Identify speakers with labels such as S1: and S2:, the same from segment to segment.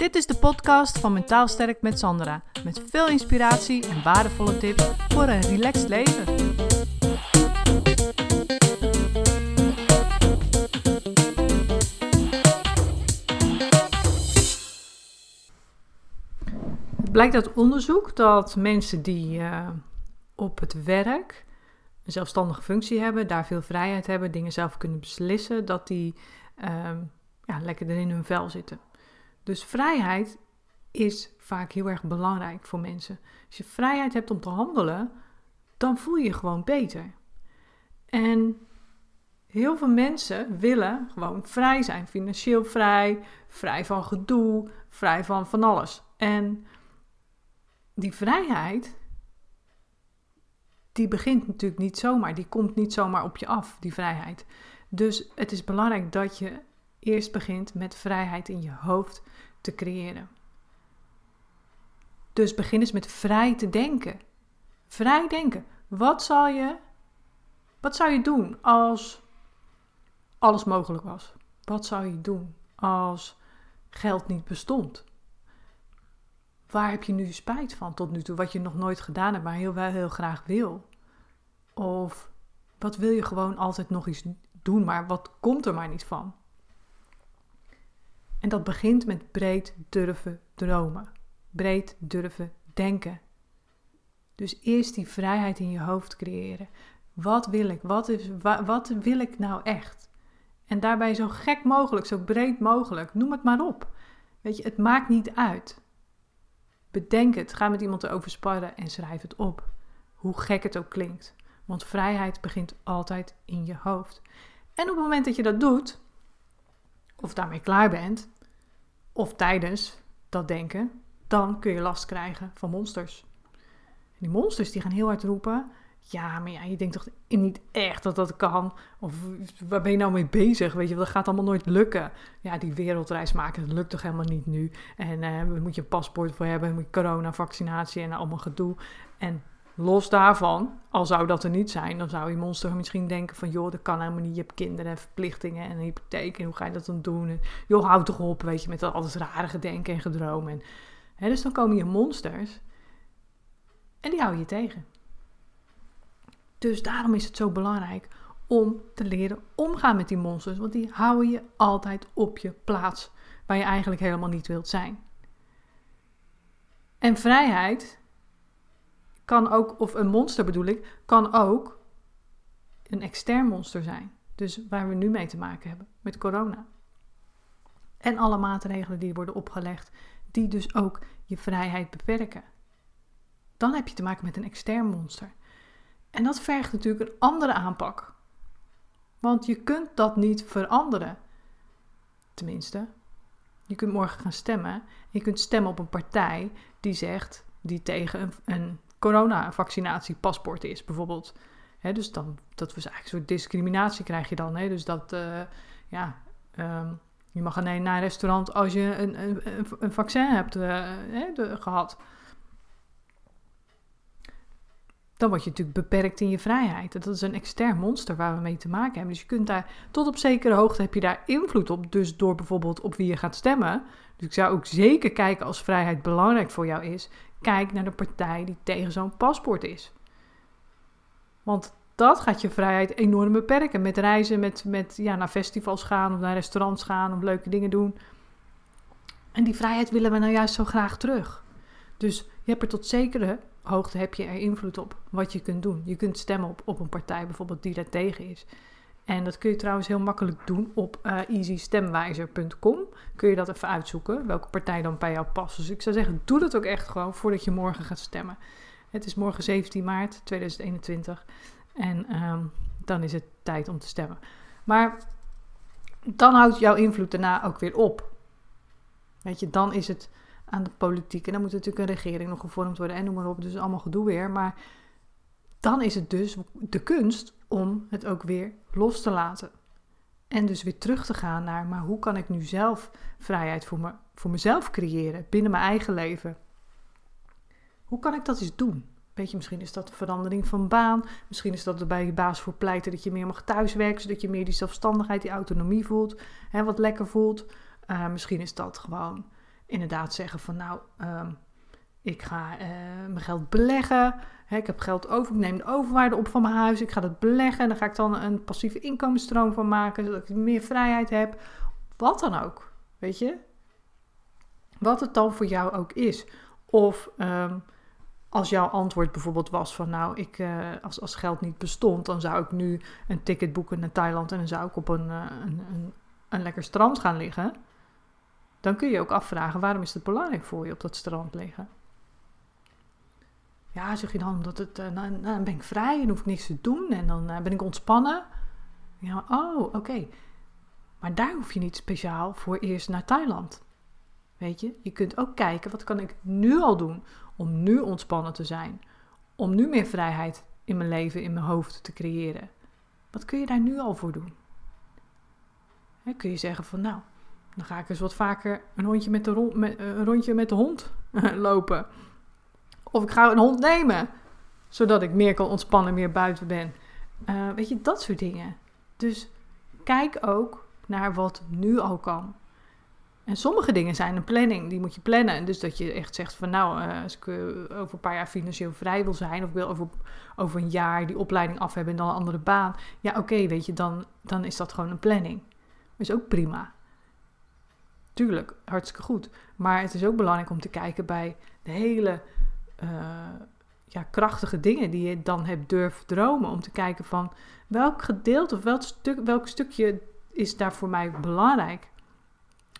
S1: Dit is de podcast van Mentaal Sterk met Sandra. Met veel inspiratie en waardevolle tips voor een relaxed leven. Het blijkt uit onderzoek dat mensen die uh, op het werk een zelfstandige functie hebben, daar veel vrijheid hebben, dingen zelf kunnen beslissen, dat die uh, ja, lekker in hun vel zitten. Dus vrijheid is vaak heel erg belangrijk voor mensen. Als je vrijheid hebt om te handelen, dan voel je je gewoon beter. En heel veel mensen willen gewoon vrij zijn, financieel vrij, vrij van gedoe, vrij van van alles. En die vrijheid, die begint natuurlijk niet zomaar, die komt niet zomaar op je af, die vrijheid. Dus het is belangrijk dat je eerst begint met vrijheid in je hoofd te creëren. Dus begin eens met vrij te denken. Vrij denken. Wat zal je, wat zou je doen als alles mogelijk was? Wat zou je doen als geld niet bestond? Waar heb je nu spijt van tot nu toe? Wat je nog nooit gedaan hebt, maar heel, heel graag wil? Of wat wil je gewoon altijd nog eens doen, maar wat komt er maar niet van? En dat begint met breed durven dromen. Breed durven denken. Dus eerst die vrijheid in je hoofd creëren. Wat wil ik? Wat, is, wat wil ik nou echt? En daarbij zo gek mogelijk, zo breed mogelijk. Noem het maar op. Weet je, het maakt niet uit. Bedenk het, ga met iemand erover sparren en schrijf het op. Hoe gek het ook klinkt. Want vrijheid begint altijd in je hoofd. En op het moment dat je dat doet, of daarmee klaar bent, of tijdens dat denken, dan kun je last krijgen van monsters. En die monsters die gaan heel hard roepen. Ja, maar ja, je denkt toch niet echt dat dat kan? Of waar ben je nou mee bezig? Weet je, dat gaat allemaal nooit lukken. Ja, die wereldreis maken, dat lukt toch helemaal niet nu? En uh, daar moet je een paspoort voor hebben, moet je corona-vaccinatie en allemaal gedoe. En Los daarvan, al zou dat er niet zijn, dan zou je monster misschien denken van... joh, dat kan helemaal niet, je hebt kinderen en verplichtingen en een hypotheek en hoe ga je dat dan doen? En, joh, houd toch op, weet je, met dat alles rare gedenken en gedromen. En, hè, dus dan komen je monsters en die hou je tegen. Dus daarom is het zo belangrijk om te leren omgaan met die monsters. Want die houden je altijd op je plaats waar je eigenlijk helemaal niet wilt zijn. En vrijheid kan ook, of een monster bedoel ik, kan ook een extern monster zijn. Dus waar we nu mee te maken hebben met corona. En alle maatregelen die worden opgelegd, die dus ook je vrijheid beperken. Dan heb je te maken met een extern monster. En dat vergt natuurlijk een andere aanpak. Want je kunt dat niet veranderen. Tenminste, je kunt morgen gaan stemmen. Je kunt stemmen op een partij die zegt, die tegen een, een corona-vaccinatiepaspoort is, bijvoorbeeld. dus dan, dat was eigenlijk een soort discriminatie krijg je dan. Dus dat, uh, ja, um, je mag alleen naar een restaurant als je een, een, een vaccin hebt de, gehad. Dan word je natuurlijk beperkt in je vrijheid. Dat is een extern monster waar we mee te maken hebben. Dus je kunt daar, tot op zekere hoogte heb je daar invloed op. Dus door bijvoorbeeld op wie je gaat stemmen. Dus ik zou ook zeker kijken als vrijheid belangrijk voor jou is. Kijk naar de partij die tegen zo'n paspoort is. Want dat gaat je vrijheid enorm beperken. Met reizen, met, met ja, naar festivals gaan of naar restaurants gaan of leuke dingen doen. En die vrijheid willen we nou juist zo graag terug. Dus je hebt er tot zekere hoogte heb je er invloed op wat je kunt doen. Je kunt stemmen op, op een partij bijvoorbeeld die daar tegen is. En dat kun je trouwens heel makkelijk doen op uh, easystemwijzer.com. Kun je dat even uitzoeken, welke partij dan bij jou past. Dus ik zou zeggen, doe dat ook echt gewoon voordat je morgen gaat stemmen. Het is morgen 17 maart 2021 en ehm, dan is het tijd om te stemmen. Maar dan houdt jouw invloed daarna ook weer op. Weet je, dan is het aan de politiek en dan moet natuurlijk een regering nog gevormd worden en noem maar op. Dus allemaal gedoe weer. Maar dan is het dus de kunst om het ook weer los te laten. En dus weer terug te gaan naar, maar hoe kan ik nu zelf vrijheid voor, me, voor mezelf creëren binnen mijn eigen leven? Hoe kan ik dat eens doen? Weet je, misschien is dat een verandering van baan. Misschien is dat er bij je baas voor pleiten dat je meer mag thuiswerken, zodat je meer die zelfstandigheid, die autonomie voelt, hè, wat lekker voelt. Uh, misschien is dat gewoon inderdaad zeggen van nou, ehm, ik ga eh, mijn geld beleggen. Ik heb geld over, ik neem de overwaarde op van mijn huis. Ik ga dat beleggen en dan ga ik dan een passieve inkomensstroom van maken, zodat ik meer vrijheid heb. Wat dan ook, weet je? Wat het dan voor jou ook is. Of ehm, als jouw antwoord bijvoorbeeld was van nou, ik, uh, als, als geld niet bestond, dan zou ik nu een ticket boeken naar Thailand en dan zou ik op een, uh, een, een, een, lekker strand gaan liggen. Dan kun je ook afvragen, waarom is het belangrijk voor je op dat strand liggen? Ja, zeg je dan, omdat het, uh, nou, nou, dan ben ik vrij en hoef ik niks te doen en dan ben ik ontspannen. Ja, oh, oké. Maar daar hoef je niet speciaal voor eerst naar Thailand. Weet je, je kunt ook kijken, wat kan ik nu al doen om nu ontspannen te zijn? Om nu meer vrijheid in mijn leven, in mijn hoofd te creëren. Wat kun je daar nu al voor doen? kun je zeggen van nou, dan ga ik eens wat vaker een, hondje met de eh, een rondje met de hond lopen. Of ik ga een hond nemen, zodat ik meer kan ontspannen, meer buiten ben. Uh, weet je, dat soort dingen. Dus kijk ook naar wat nu al kan. En sommige dingen zijn een planning, die moet je plannen. Dus dat je echt zegt van nou, uh, als ik uh, over een paar jaar financieel vrij wil zijn, of ik wil over, over een jaar die opleiding af hebben en dan een andere baan. Ja, oké, weet je, dan, dan is dat gewoon een planning. Is ook prima. Tuurlijk, hartstikke goed. Maar het is ook belangrijk om te kijken bij de hele uh, ja, krachtige dingen die je dan hebt durven dromen. Om te kijken van welk gedeelte of welk, stuk, welk stukje is daar voor mij belangrijk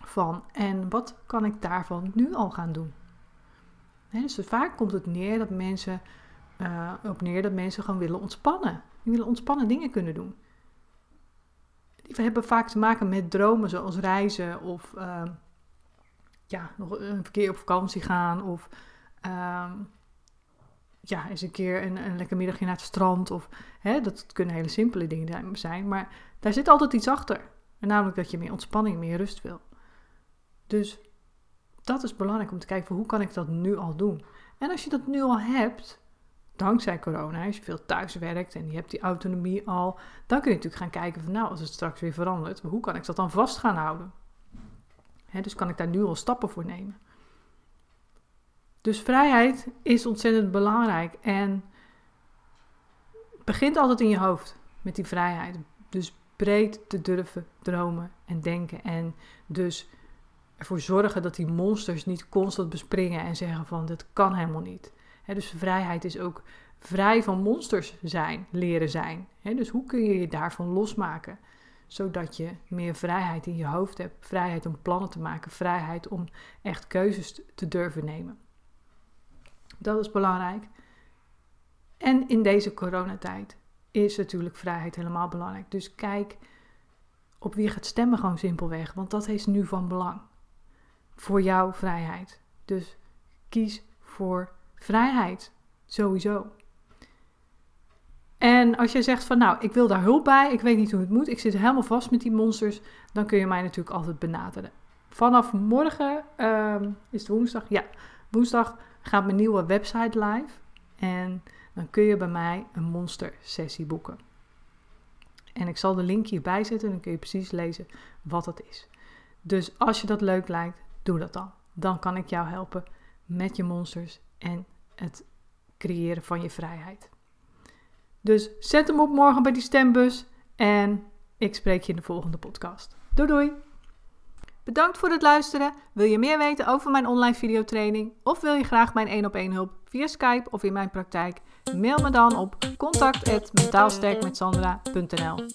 S1: van en wat kan ik daarvan nu al gaan doen? dus vaak komt het neer dat mensen, uh, op neer dat mensen gewoon willen ontspannen. Die willen ontspannen dingen kunnen doen. Die hebben vaak te maken met dromen zoals reizen of uh, ja, nog een keer op vakantie gaan of uh, ja, eens een keer een, een lekker middagje naar het strand. Of, hè, dat kunnen hele simpele dingen zijn, maar daar zit altijd iets achter. En namelijk dat je meer ontspanning, meer rust wil. Dus dat is belangrijk om te kijken van hoe kan ik dat nu al doen. En als je dat nu al hebt, dankzij corona, als je veel thuis werkt en je hebt die autonomie al, dan kun je natuurlijk gaan kijken van nou, als het straks weer verandert, hoe kan ik dat dan vast gaan houden? dus kan ik daar nu al stappen voor nemen. Dus vrijheid is ontzettend belangrijk en begint altijd in je hoofd met die vrijheid. Dus breed te durven dromen en denken en dus ervoor zorgen dat die monsters niet constant bespringen en zeggen van dit kan helemaal niet. dus vrijheid is ook vrij van monsters zijn, leren zijn. dus hoe kun je je daarvan losmaken? Zodat je meer vrijheid in je hoofd hebt, vrijheid om plannen te maken, vrijheid om echt keuzes te durven nemen. Dat is belangrijk. En in deze coronatijd is natuurlijk vrijheid helemaal belangrijk. Dus kijk op wie gaat stemmen gewoon simpelweg, want dat is nu van belang voor jouw vrijheid. Dus kies voor vrijheid, sowieso. En als je zegt van nou, ik wil daar hulp bij, ik weet niet hoe het moet, ik zit helemaal vast met die monsters, dan kun je mij natuurlijk altijd benaderen. Vanaf morgen um, is het woensdag, ja, woensdag gaat mijn nieuwe website live en dan kun je bij mij een monster sessie boeken. En ik zal de link hierbij zetten en dan kun je precies lezen wat dat is. Dus als je dat leuk lijkt, doe dat dan. Dan kan ik jou helpen met je monsters en het creëren van je vrijheid. Dus zet hem op morgen bij die stembus en ik spreek je in de volgende podcast. Doei doei! Bedankt voor het luisteren. Wil je meer weten over mijn online videotraining of wil je graag mijn 1 op 1 hulp via Skype of in mijn praktijk? Mail me dan op contact@mentaalsterkmetsandra.nl.